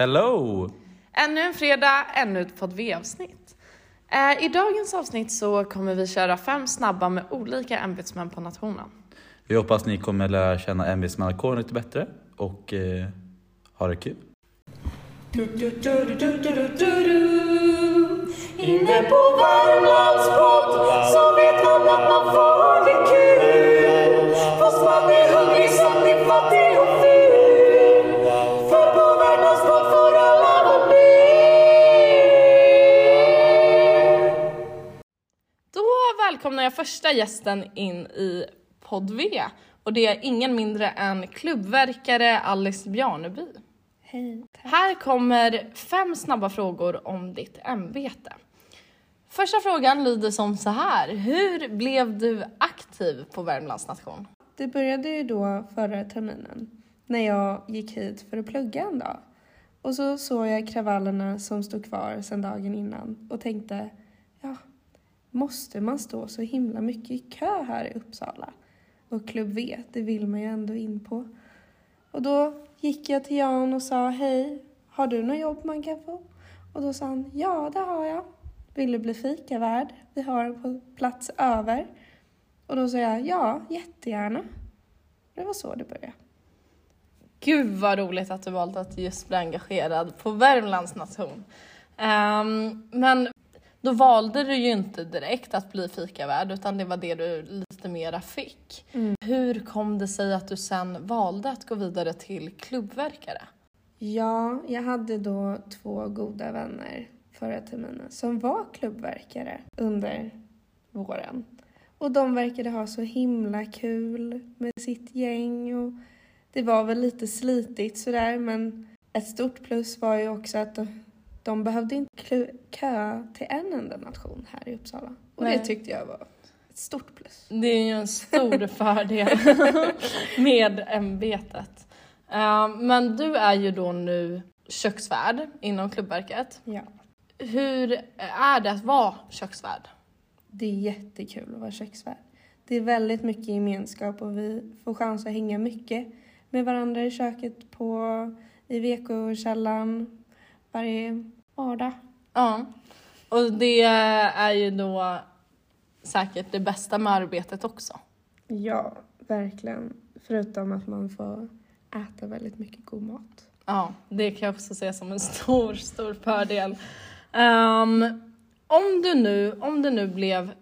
Hello! Ännu en fredag, ännu ett podd V-avsnitt. Eh, I dagens avsnitt så kommer vi köra fem snabba med olika ämbetsmän på nationen. Vi hoppas ni kommer lära känna ämbetsmannakåren lite bättre och eh, ha det kul. Inne på Värmlandspott så vet man att man får det kul Fast man är hungrig som är fattig välkomnar jag första gästen in i podd V och det är ingen mindre än klubbverkare Alice Bjarneby. Hej. Här kommer fem snabba frågor om ditt ämbete. Första frågan lyder som så här. Hur blev du aktiv på Värmlands nation? Det började ju då förra terminen när jag gick hit för att plugga en dag. Och så såg jag kravallerna som stod kvar sedan dagen innan och tänkte, ja, måste man stå så himla mycket i kö här i Uppsala? Och Klubb V, det vill man ju ändå in på. Och då gick jag till Jan och sa, hej, har du något jobb man kan få? Och då sa han, ja det har jag. Vill du bli fikavärd? Vi har en på plats över. Och då sa jag, ja, jättegärna. Det var så det började. Gud vad roligt att du valt att just bli engagerad på Värmlands nation. Um, men då valde du ju inte direkt att bli fikavärd utan det var det du lite mera fick. Hur kom det sig att du sen valde att gå vidare till klubbverkare? Ja, jag hade då två goda vänner förra terminen som var klubbverkare under våren. Och de verkade ha så himla kul med sitt gäng och det var väl lite slitigt sådär men ett stort plus var ju också att de, de behövde inte klu- kö till en enda nation här i Uppsala. Och Nej. det tyckte jag var ett stort plus. Det är ju en stor fördel med ämbetet. Ehm, men du är ju då nu köksvärd inom klubbverket. Ja. Hur är det att vara köksvärd? Det är jättekul att vara köksvärd. Det är väldigt mycket gemenskap och vi får chans att hänga mycket med varandra i köket på, i VK-källan varje vardag. Ja, och det är ju då säkert det bästa med arbetet också. Ja, verkligen. Förutom att man får äta väldigt mycket god mat. Ja, det kan jag också se som en stor, stor fördel. Ehm, om, du nu, om det nu blev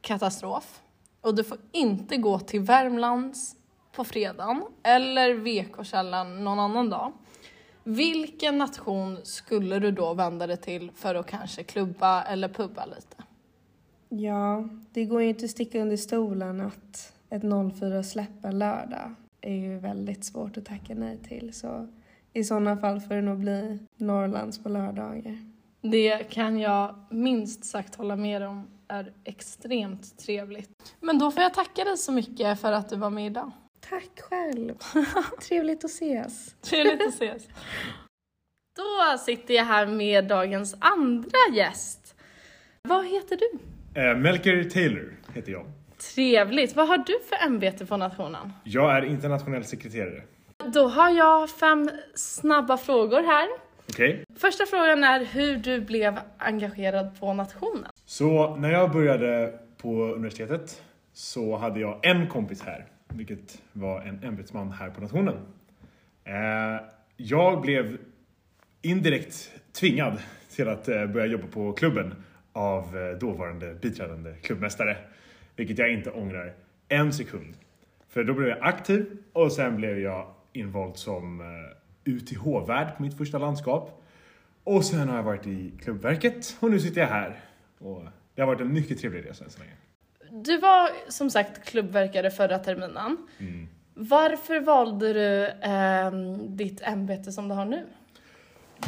katastrof och du får inte gå till Värmlands på fredagen eller VK-källan någon annan dag. Vilken nation skulle du då vända dig till för att kanske klubba eller pubba lite? Ja, det går ju inte att sticka under stolen att ett 04-släpp en lördag är ju väldigt svårt att tacka nej till. Så i sådana fall får det nog bli Norrlands på lördagar. Det kan jag minst sagt hålla med om är extremt trevligt. Men då får jag tacka dig så mycket för att du var med idag. Tack själv! Trevligt att ses! Trevligt att ses. Då sitter jag här med dagens andra gäst. Vad heter du? Eh, Melker Taylor heter jag. Trevligt. Vad har du för ämbete på nationen? Jag är internationell sekreterare. Då har jag fem snabba frågor här. Okej? Första frågan är hur du blev engagerad på nationen. Så när jag började på universitetet så hade jag en kompis här, vilket var en ämbetsman här på nationen. Eh, jag blev indirekt tvingad till att eh, börja jobba på klubben av eh, dåvarande biträdande klubbmästare, vilket jag inte ångrar en sekund. För då blev jag aktiv och sen blev jag invald som eh, UTH-värd på mitt första landskap. Och sen har jag varit i klubbverket och nu sitter jag här. Och det har varit en mycket trevlig resa än så länge. Du var som sagt klubbverkare förra terminen. Varför valde du ehm, ditt ämbete som du har nu?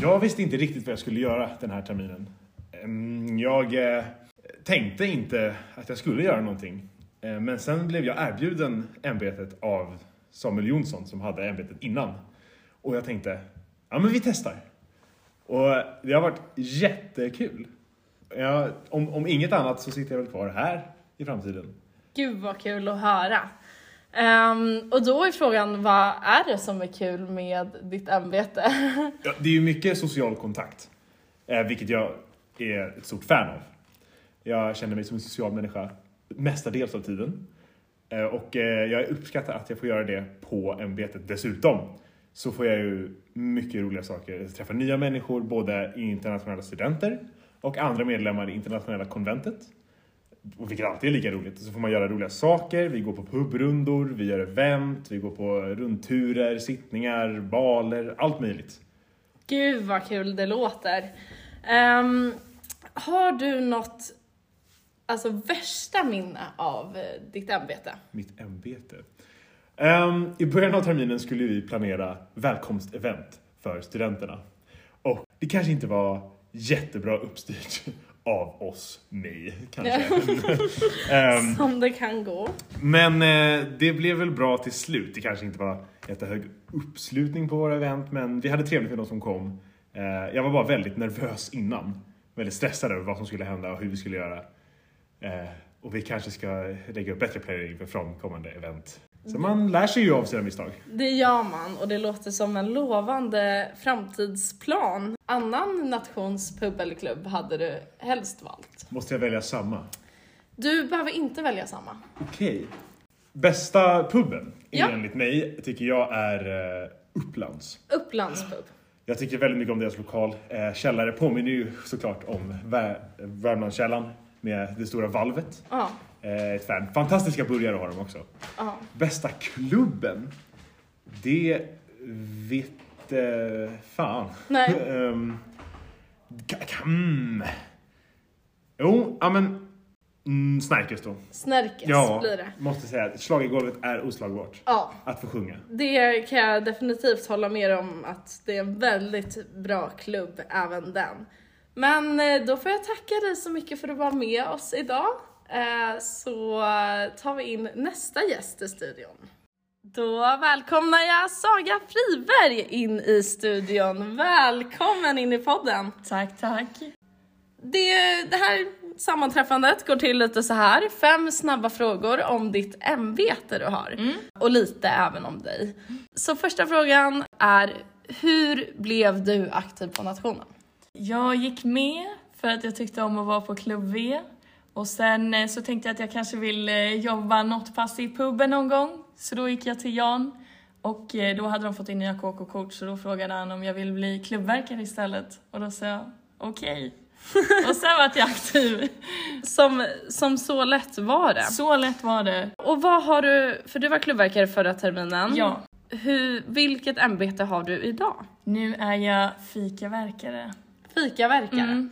Jag visste inte riktigt vad jag skulle göra den här terminen. Ehm, Jag eh, tänkte inte att jag skulle göra någonting. Eh, Men sen blev jag erbjuden ämbetet av Samuel Jonsson som hade ämbetet innan. Och jag tänkte, ja men vi testar. Och det har varit jättekul. Jag, om, om inget annat så sitter jag väl kvar här i framtiden. Gud vad kul att höra. Ehm, och då är frågan, vad är det som är kul med ditt ämbete? Ja, det är ju mycket social kontakt, eh, vilket jag är ett stort fan av. Jag känner mig som en social människa mestadels av tiden. Eh, och eh, jag uppskattar att jag får göra det på ämbetet dessutom. Så får jag ju mycket roliga saker. Jag träffar nya människor, både internationella studenter och andra medlemmar i internationella konventet. Och vilket alltid är lika roligt. Så får man göra roliga saker, vi går på pubrundor, vi gör event, vi går på rundturer, sittningar, baler, allt möjligt. Gud vad kul det låter. Ehm, har du något alltså, värsta minne av eh, ditt ämbete? Mitt ämbete. Ehm, I början av terminen skulle vi planera välkomstevent för studenterna. Och det kanske inte var jättebra uppstyrt av oss, mig kanske. Ehm, Som det kan gå. men eh, det blev väl bra till slut. Det kanske inte var jättehög uppslutning på våra event, men vi hade trevligt med de som kom. Eh, jag var bara väldigt nervös innan. Väldigt stressad över vad som skulle hända och hur vi skulle göra. Eh, och vi kanske ska lägga upp bättre planering för framkommande event. Så man lär sig ju av sina misstag. Det gör man och det låter som en lovande framtidsplan. Annan nations pub eller klubb hade du helst valt? Måste jag välja samma? Du behöver inte välja samma. Okej. Bästa puben Ja. enligt mig tycker jag är eh, Upplands. Upplands pub. Jag tycker väldigt mycket om deras lokal. Eh, källare påminner ju såklart om Vär- Värmlandskällan med det stora valvet. Ja, ett fan. Fantastiska burgare har de också. ja. Bästa klubben? Det vet eh, fan. Nej. Ka- mm. Jo, ja men mm, Snärkes då. Snärkes Ja, blir det. måste säga att schlagergolvet är oslagbart. Ja, Att få sjunga. det kan jag definitivt hålla med om att det är en väldigt bra klubb även den. Men eh, då får jag tacka dig så mycket för att du var med oss idag. Eh, Så tar vi in nästa gäst i studion. Då välkomnar jag Saga Friberg in i studion. Välkommen in i podden. Tack, tack. Det, det här sammanträffandet går till lite så här. Fem snabba frågor om ditt ämbete du har. Och lite även om dig. Så första frågan är, hur blev du aktiv på nationen? Jag gick med för att jag tyckte om att vara på Klubb V. Och sen eh, så tänkte jag att jag kanske vill eh, jobba något pass i puben någon gång. Så då gick jag till Jan. Och eh, då hade de fått in nya KK-kort så då frågade han om jag vill bli klubbverkare istället. Och då sa jag okej. och sen var jag aktiv. Som, som så lätt var det. Så lätt var det. Och vad har du, för du var klubbverkare förra terminen. Ja. Hur, vilket ämbete har du idag? Nu är jag fikaverkare. Fikaverkare. Mm.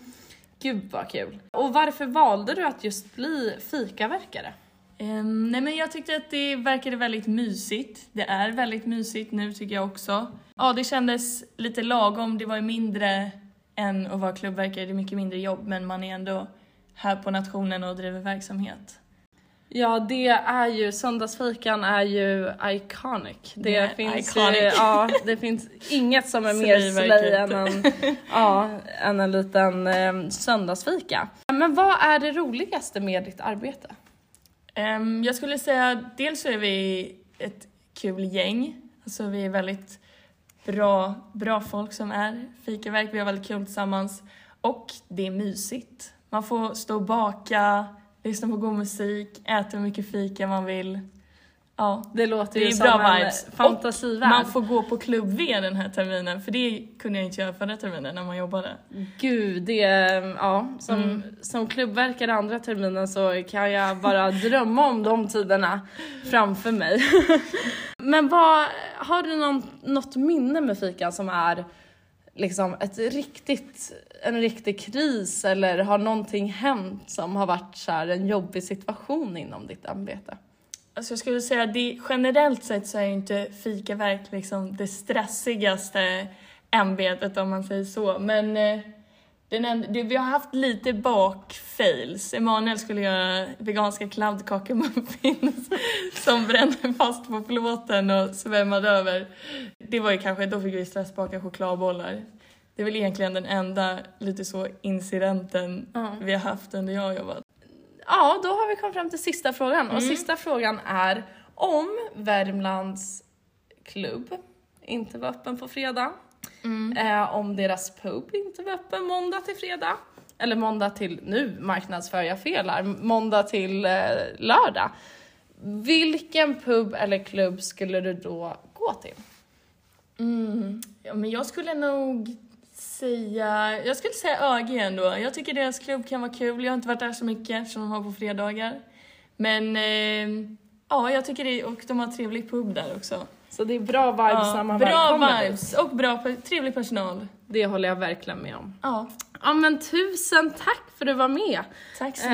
Gud vad kul. Och varför valde du att just bli fikaverkare? Um, nej men jag tyckte att det verkade väldigt mysigt. Det är väldigt mysigt nu tycker jag också. Ja, det kändes lite lagom. Det var ju mindre än att vara klubbverkare. Det är mycket mindre jobb men man är ändå här på nationen och driver verksamhet. Ja, det är ju, söndagsfikan är ju iconic. Det, är finns iconic. Ju, ja, det finns inget som är mer slay än en, ja, än en liten eh, söndagsfika. Men vad är det roligaste med ditt arbete? Ehm, jag skulle säga dels så är vi ett kul gäng. Alltså vi är väldigt bra, bra folk som är fikaverk. Vi har väldigt kul tillsammans. Och det är mysigt. Man får stå och baka, lyssna på god musik, äta hur mycket fika man vill. Ja, Det låter det ju som bra en vibes. fantasivärld. Man får gå på klubb V den här terminen, för det kunde jag inte göra förra terminen när man jobbade. Gud, det, ja, som, Mm. som klubbverkare andra terminen så kan jag bara drömma om de tiderna framför mig. Men vad, har du någon, något minne med fikan som är liksom ett riktigt, en riktig kris eller har någonting hänt som har varit så här en jobbig situation inom ditt ämbete? Alltså jag skulle säga att det, generellt sett så är ju inte fikaverk liksom det stressigaste ämbetet om man säger så. Men eh, den en, det, vi har haft lite bakfails. Emanuel skulle göra veganska kladdkakemuffins som brände fast på plåten och svämmade över. Det var ju kanske, då fick vi stressbaka chokladbollar. Det är väl egentligen den enda lite så incidenten Ja. vi har haft under jag har jobbat. Ja, då har vi kommit fram till sista frågan. Mm. Och sista frågan är om Värmlands klubb inte var öppen på fredag, eh, om deras pub inte var öppen måndag till fredag, eller måndag till, nu marknadsför jag fel här, måndag till eh, lördag. Vilken pub eller klubb skulle du då gå till? Ja, men jag skulle nog säga, jag skulle säga ÖG ändå. Jag tycker deras klubb kan vara kul. Jag har inte varit där så mycket eftersom de har på fredagar. Men eh, ja, jag tycker det, och de har trevlig pub där också. Så det är bra vibes när Ja, man väl bra vibes och bra, trevlig personal. Det håller jag verkligen med om. Ja, Ja men tusen tack för att du var med. tack så Eh,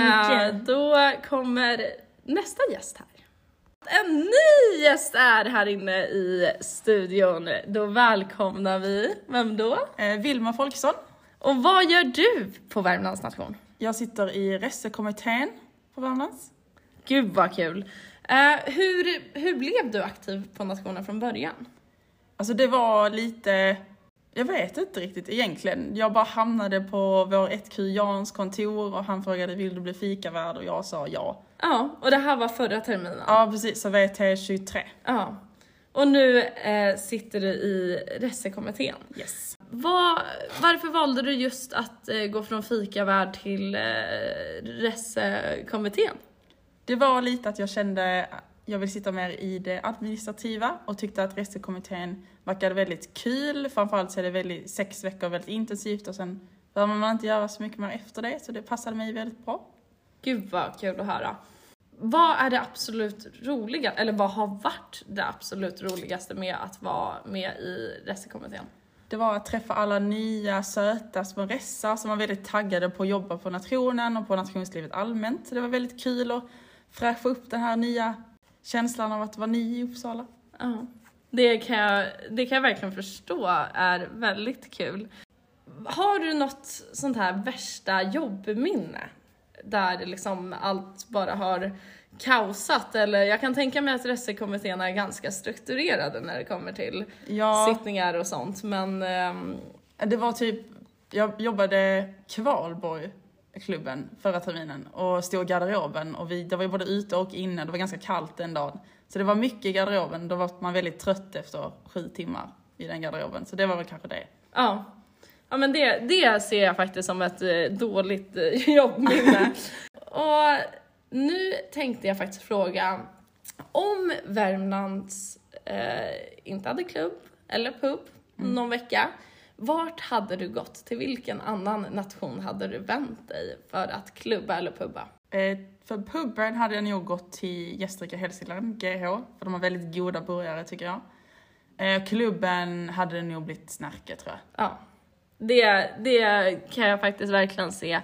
mycket. då kommer nästa gäst här. En ny gäst är här inne i studion. Då välkomnar vi, vem då? Eh, Vilma Folkesson. Och vad gör du på Värmlands nation? Jag sitter i Ressekommittén på Värmlands. Gud vad kul. Eh, hur, hur blev du aktiv på nationen från början? Alltså det var lite, jag vet inte riktigt egentligen. Jag bara hamnade på vår 1Q Jans kontor och han frågade vill du bli fikavärd och jag sa ja. Ja, och det här var förra terminen. Ja precis, så VT23. Ja. Och nu eh, sitter du i Ressekommittén. Yes. Vad, varför valde du just att eh, gå från fikavärd till eh, Ressekommittén? Det var lite att jag kände jag vill sitta mer i det administrativa och tyckte att Ressekommittén verkade väldigt kul. Framförallt så är det väldigt, sex veckor väldigt intensivt och sen behöver man inte göra så mycket mer efter det så det passade mig väldigt bra. Gud vad kul att höra. Vad är det absolut roliga, eller vad har varit det absolut roligaste med att vara med i Ressekommittén? Det var att träffa alla nya söta små ressar som var väldigt taggade på att jobba på nationen och på nationslivet allmänt. Så det var väldigt kul att fräscha upp den här nya känslan av att vara ny i Uppsala. Ja. Det kan, jag, det kan jag verkligen förstå är väldigt kul. Har du något sånt här värsta jobbminne? Där liksom allt bara har kaosat eller jag kan tänka mig att Ressekommittén är ganska strukturerade när det kommer till Ja, sittningar och sånt men ehm, det var typ, jag jobbade Kvalborg-klubben förra terminen och stod i garderoben och vi, det var ju både ute och inne, det var ganska kallt den dagen. Så det var mycket i garderoben, då var man väldigt trött efter sju timmar i den garderoben. Så det var väl kanske det. Ja. Ja men det, det ser jag faktiskt som ett eh, dåligt eh, jobbminne. och nu tänkte jag faktiskt fråga om Värmlands eh, inte hade klubb eller pub någon vecka. Vart hade du gått? Till vilken annan nation hade du vänt dig för att klubba eller pubba? Eh, för puben hade jag nog gått till Gästrike Hälsingland, GH, för de har väldigt goda burgare tycker jag. Eh, klubben hade det nog blivit Snärke tror jag. Ja, det, det kan jag faktiskt verkligen se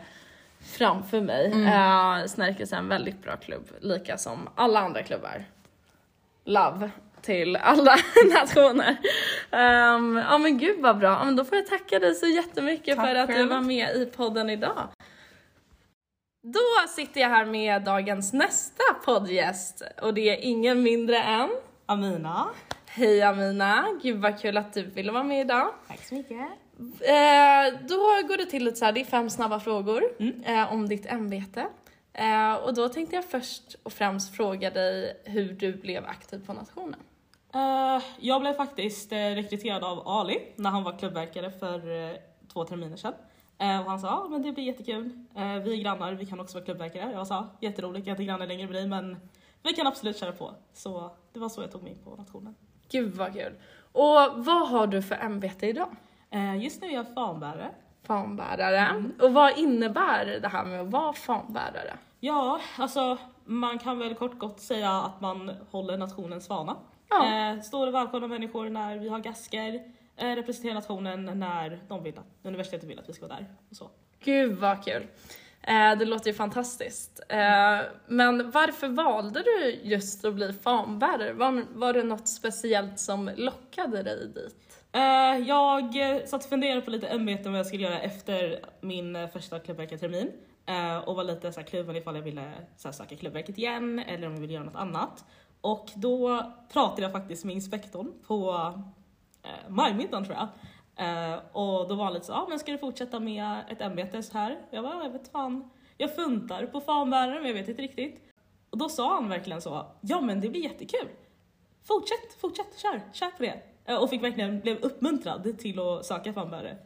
framför mig. Mm. Uh, Snärkes är en väldigt bra klubb, lika som alla andra klubbar. Love till alla nationer. Um, ja men gud vad bra, ja, men då får jag tacka dig så jättemycket Tack för att du själv. var med i podden idag. Då sitter jag här med dagens nästa poddgäst och det är ingen mindre än Amina. Hej Amina, gud vad kul att du ville vara med idag. Tack så mycket. Eh, då går det till lite så här, det är fem snabba frågor eh, om ditt ämbete. Eh, och då tänkte jag först och främst fråga dig hur du blev aktiv på nationen. Eh, jag blev faktiskt uh, rekryterad av Ali när han var klubbverkare för eh, två terminer sedan. Och han sa ja men det blir jättekul. Vi är grannar, vi kan också vara klubbverkare. Jag sa jätteroligt, jag är inte grannar längre med dig men vi kan absolut köra på. Så det var så jag tog mig in på nationen. Gud vad kul. Och vad har du för ämbete idag? Just nu är jag fanbärare. Fanbärare. Och vad innebär det här med att vara fanbärare? Ja, alltså man kan väl kort gott säga att man håller nationens fana. Ja. Eh, står och välkomnar människor när vi har gasker, eh, representerar nationen när de vill att, universitetet vill att vi ska vara där och så. Gud vad kul. Eh, det låter ju fantastiskt. Eh, men varför valde du just att bli fanbärare? Var, var det något speciellt som lockade dig dit? Eh, jag eh, satt och funderade på lite ämbeten vad jag skulle göra efter min eh, första klubbverkartermin och var lite så här kluven ifall jag ville så här, söka klubbverket igen eller om jag ville göra något annat. Och då pratade jag faktiskt med inspektorn på eh, majmiddagen tror jag. Eh, och då var han lite så, ja ah, men ska du fortsätta med ett ämbete så här? Jag bara, jag vet fan, jag funtar på fanbärare men jag vet inte riktigt. Och då sa han verkligen så, ja men det blir jättekul. Fortsätt, fortsätt, kör, kör på det. Eh, Och fick verkligen, blev uppmuntrad till att söka fanbärare.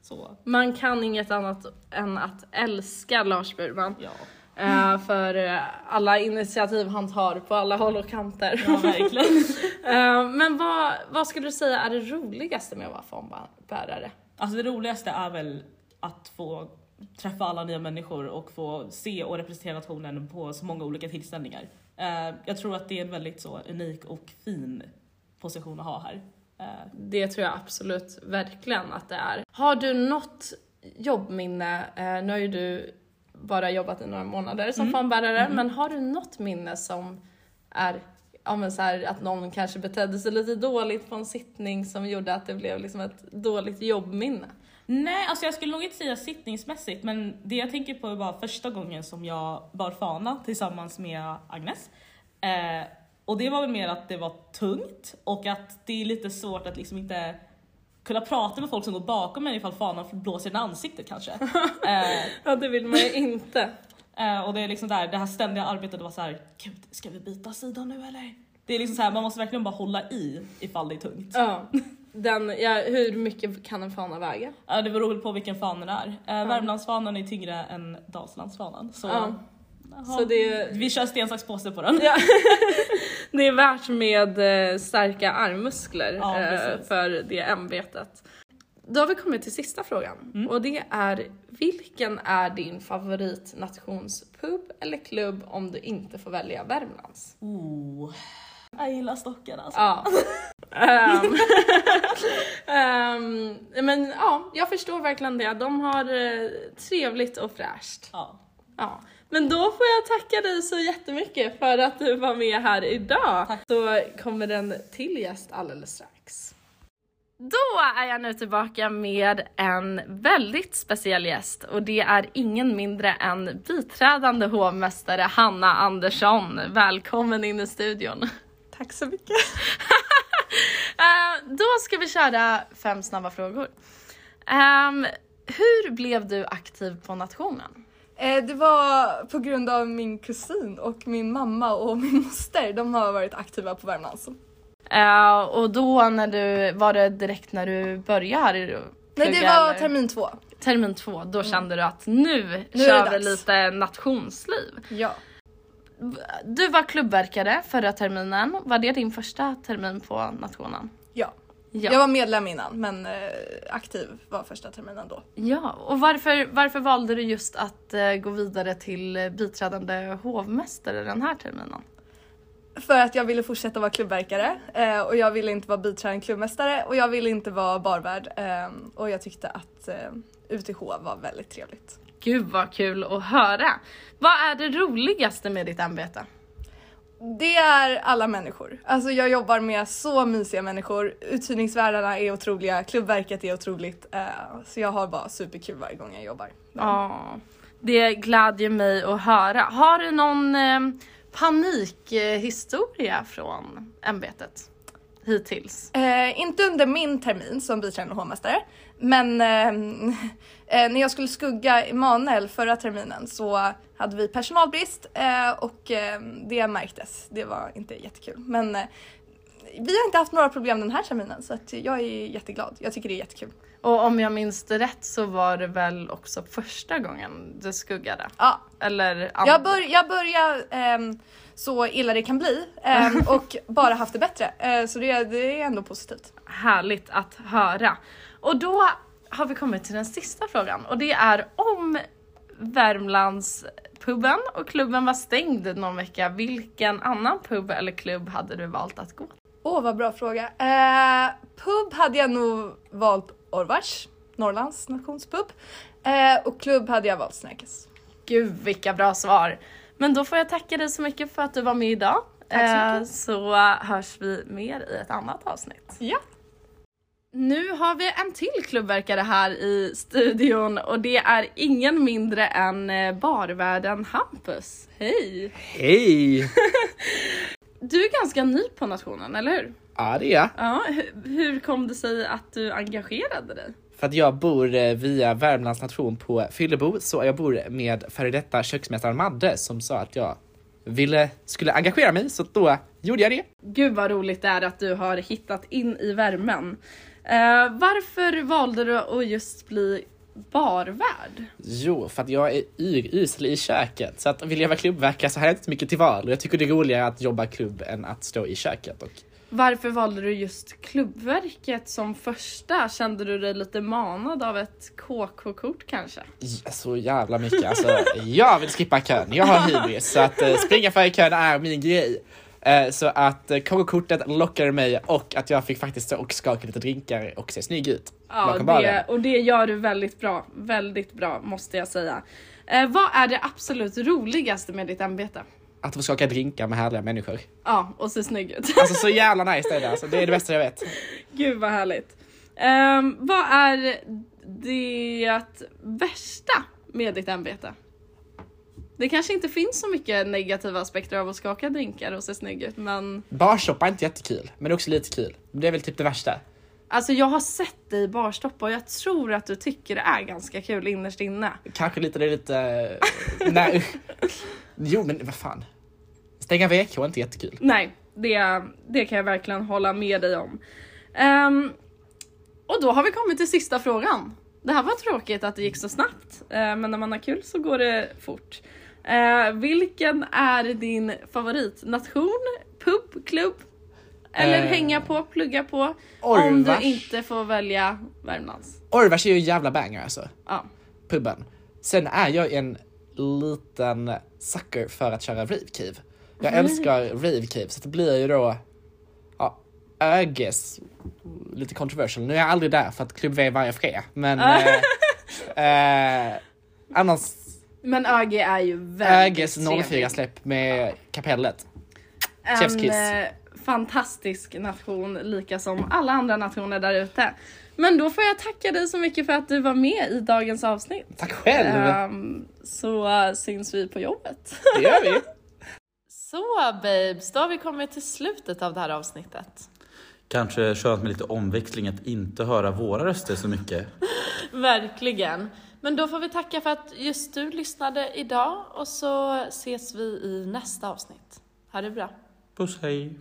Så, Man kan inget annat än att älska Lars Burman. ja. Eh, för eh, alla initiativ han tar på alla håll och kanter. Ja, verkligen. Eh, men vad, vad skulle du säga är det roligaste med att vara fondbärare? Alltså det roligaste är väl att få träffa alla nya människor och få se och representera nationen på så många olika tillställningar. Jag tror att det är en väldigt så unik och fin position att ha här. Det tror jag absolut verkligen att det är. Har du något jobbminne, nu har ju du bara jobbat i några månader som fanbärare, men har du något minne som är ja, men så här, att någon kanske betedde sig lite dåligt på en sittning som gjorde att det blev liksom ett dåligt jobbminne? Nej, alltså jag skulle nog inte säga sittningsmässigt, men det jag tänker på var första gången som jag bar fana tillsammans med Agnes. Eh, och det var väl mer att det var tungt och att det är lite svårt att liksom inte kunna prata med folk som går bakom en ifall fanan blåser i ansiktet kanske. eh, Ja, det vill man ju inte. eh, och det är liksom där, det här ständiga arbetet var så här, gud ska vi byta sida nu eller? Det är liksom så här, man måste verkligen bara hålla i ifall det är tungt. Ja. Den, ja, hur mycket kan en fana väga? Ja, det beror på vilken fana det är. Eh, Värmlandsfanan är tyngre än Dalslandsfanan. Så, Ja. Så det är, vi kör sten, sax, påse på den. Ja. det är värt med eh, starka armmuskler Ja, eh, för det ämbetet. Då har vi kommit till sista frågan Mm. och det är vilken är din favoritnationspub eller klubb om du inte får välja Värmlands? Oh. Jag gillar stocken alltså. Ja. Ehm, ehm, men ja, jag förstår verkligen det. De har eh, trevligt och fräscht. Ja. Ja, men då får jag tacka dig så jättemycket för att du var med här idag. Tack. Så kommer en till gäst alldeles strax. Då är jag nu tillbaka med en väldigt speciell gäst och det är ingen mindre än biträdande hovmästare Hanna Andersson. Välkommen in i studion. Tack så mycket. Eh, då ska vi köra fem snabba frågor. Ehm, hur blev du aktiv på nationen? Eh, Det var på grund av min kusin och min mamma och min moster. De har varit aktiva på Värmlands. Eh, och då när du, var det direkt när du började plugga? Nej, det var eller? termin två. termin två, då kände du att nu, Nu kör vi lite nationsliv. Ja. Du var klubbverkare förra terminen, var det din första termin på nationen? ja. Ja. Jag var medlem innan men eh, aktiv var första terminen då. Ja, och varför, varför valde du just att eh, gå vidare till biträdande hovmästare den här terminen? För att jag ville fortsätta vara klubbverkare eh, och jag ville inte vara biträdande klubbmästare och jag ville inte vara barvärd och jag tyckte att UTH var väldigt trevligt. Gud vad kul att höra! Vad är det roligaste med ditt ämbete? Det är alla människor. Alltså jag jobbar med så mysiga människor. Uthyrningsvärdarna är otroliga, klubbverket är otroligt. eh, så jag har bara superkul varje gång jag jobbar. Ja, det glädjer mig att höra. Har du någon eh, panikhistoria från ämbetet hittills? Eh, inte under min termin som biträdande hovmästare, men eh, eh, när jag skulle skugga Emanuel förra terminen så hade vi personalbrist eh, och eh, det märktes. Det var inte jättekul, men eh, vi har inte haft några problem den här terminen så att jag är jätteglad. Jag tycker det är jättekul. Och om jag minns det rätt så var det väl också första gången du skuggade? Ja, Eller jag, bör, jag börjar ehm, så illa det kan bli ehm, och bara haft det bättre. Eh, så det, det är ändå positivt. Härligt att höra. Och då har vi kommit till den sista frågan och det är om Värmlands puben och klubben var stängd någon vecka, vilken annan pub eller klubb hade du valt att gå? Åh, vad bra fråga. Eh, pub hade jag nog valt Orvars, Norrlands nationspub. Eh, och klubb hade jag valt Snärkes. Gud vilka bra svar! Men då får jag tacka dig så mycket för att du var med idag. Tack så Eh, mycket. så hörs vi mer i ett annat avsnitt. Ja. Nu har vi en till klubbverkare här i studion och det är ingen mindre än eh, barvärden Hampus. Hej! Hej! Du är ganska ny på nationen, eller hur? Ja det är jag. Ja, hu- hur kom det sig att du engagerade dig? För att jag bor eh, via Värmlands nation på Fyllebo så jag bor med före detta köksmästaren Madde som sa att jag ville, skulle engagera mig så då gjorde jag det. Gud vad roligt det är att du har hittat in i värmen. Eh, varför valde du att just bli barvärd? Jo, för att jag är urusel i köket. Så att vill jag vara klubbverkare så har jag inte mycket till val. Och jag tycker det är roligare att jobba klubb än att stå i köket. Och Varför valde du just klubbverket som första? Kände du dig lite manad av ett KK-kort kanske? Ja, Så jävla mycket. Alltså, jag vill skippa kön. Jag har hybris. Så att eh, springa före kön är min grej. Eh, så att eh, KK-kortet lockade mig och att jag fick faktiskt stå och skaka lite drinkar och se snygg ut. Ja, det, och det gör du väldigt bra. Väldigt bra måste jag säga. Eh, vad är det absolut roligaste med ditt ämbete? Att få skaka drinkar med härliga människor. Ja, och se snygg ut. Alltså så jävla nice är det alltså. Det är det bästa jag vet. Gud vad härligt. Ehm, vad är det värsta med ditt ämbete? Det kanske inte finns så mycket negativa aspekter av att skaka drinkar och se snygg ut men Barshoppa är inte jättekul, men det är också lite kul. Det är väl typ det värsta. alltså jag har sett dig barstoppa och jag tror att du tycker det är ganska kul innerst inne. Kanske lite, det är lite... Nej. Jo men vad fan. Stänga VK är inte jättekul. Nej, det, det kan jag verkligen hålla med dig om. Ehm, och då har vi kommit till sista frågan. Det här var tråkigt att det gick så snabbt, eh, men när man har kul så går det fort. Eh, vilken är din favoritnation, pub, klubb? Eller Eh, hänga på, plugga på? Om Orvars. du inte får välja Värmlands. Orvars är ju en jävla banger alltså. Ja. Puben. Sen är jag en liten sucker för att köra cave. Jag Mm. älskar rave cave så det blir ju då ja, Öges lite controversial. Nu är jag aldrig där för att klubb V är varje fredag. Men eh, eh, annars Men ÖG är ju väldigt trevlig. 04 släpp med kapellet. Chef's En eh, fantastisk nation, lika som alla andra nationer där ute. Men då får jag tacka dig så mycket för att du var med i dagens avsnitt. Tack själv! Ehm, så syns vi på jobbet. Det gör vi. Så babes, då har vi kommit till slutet av det här avsnittet. Kanske skönt med lite omväxling att inte höra våra röster så mycket. Verkligen. Men då får vi tacka för att just du lyssnade idag och så ses vi i nästa avsnitt. Ha det bra. Puss hej!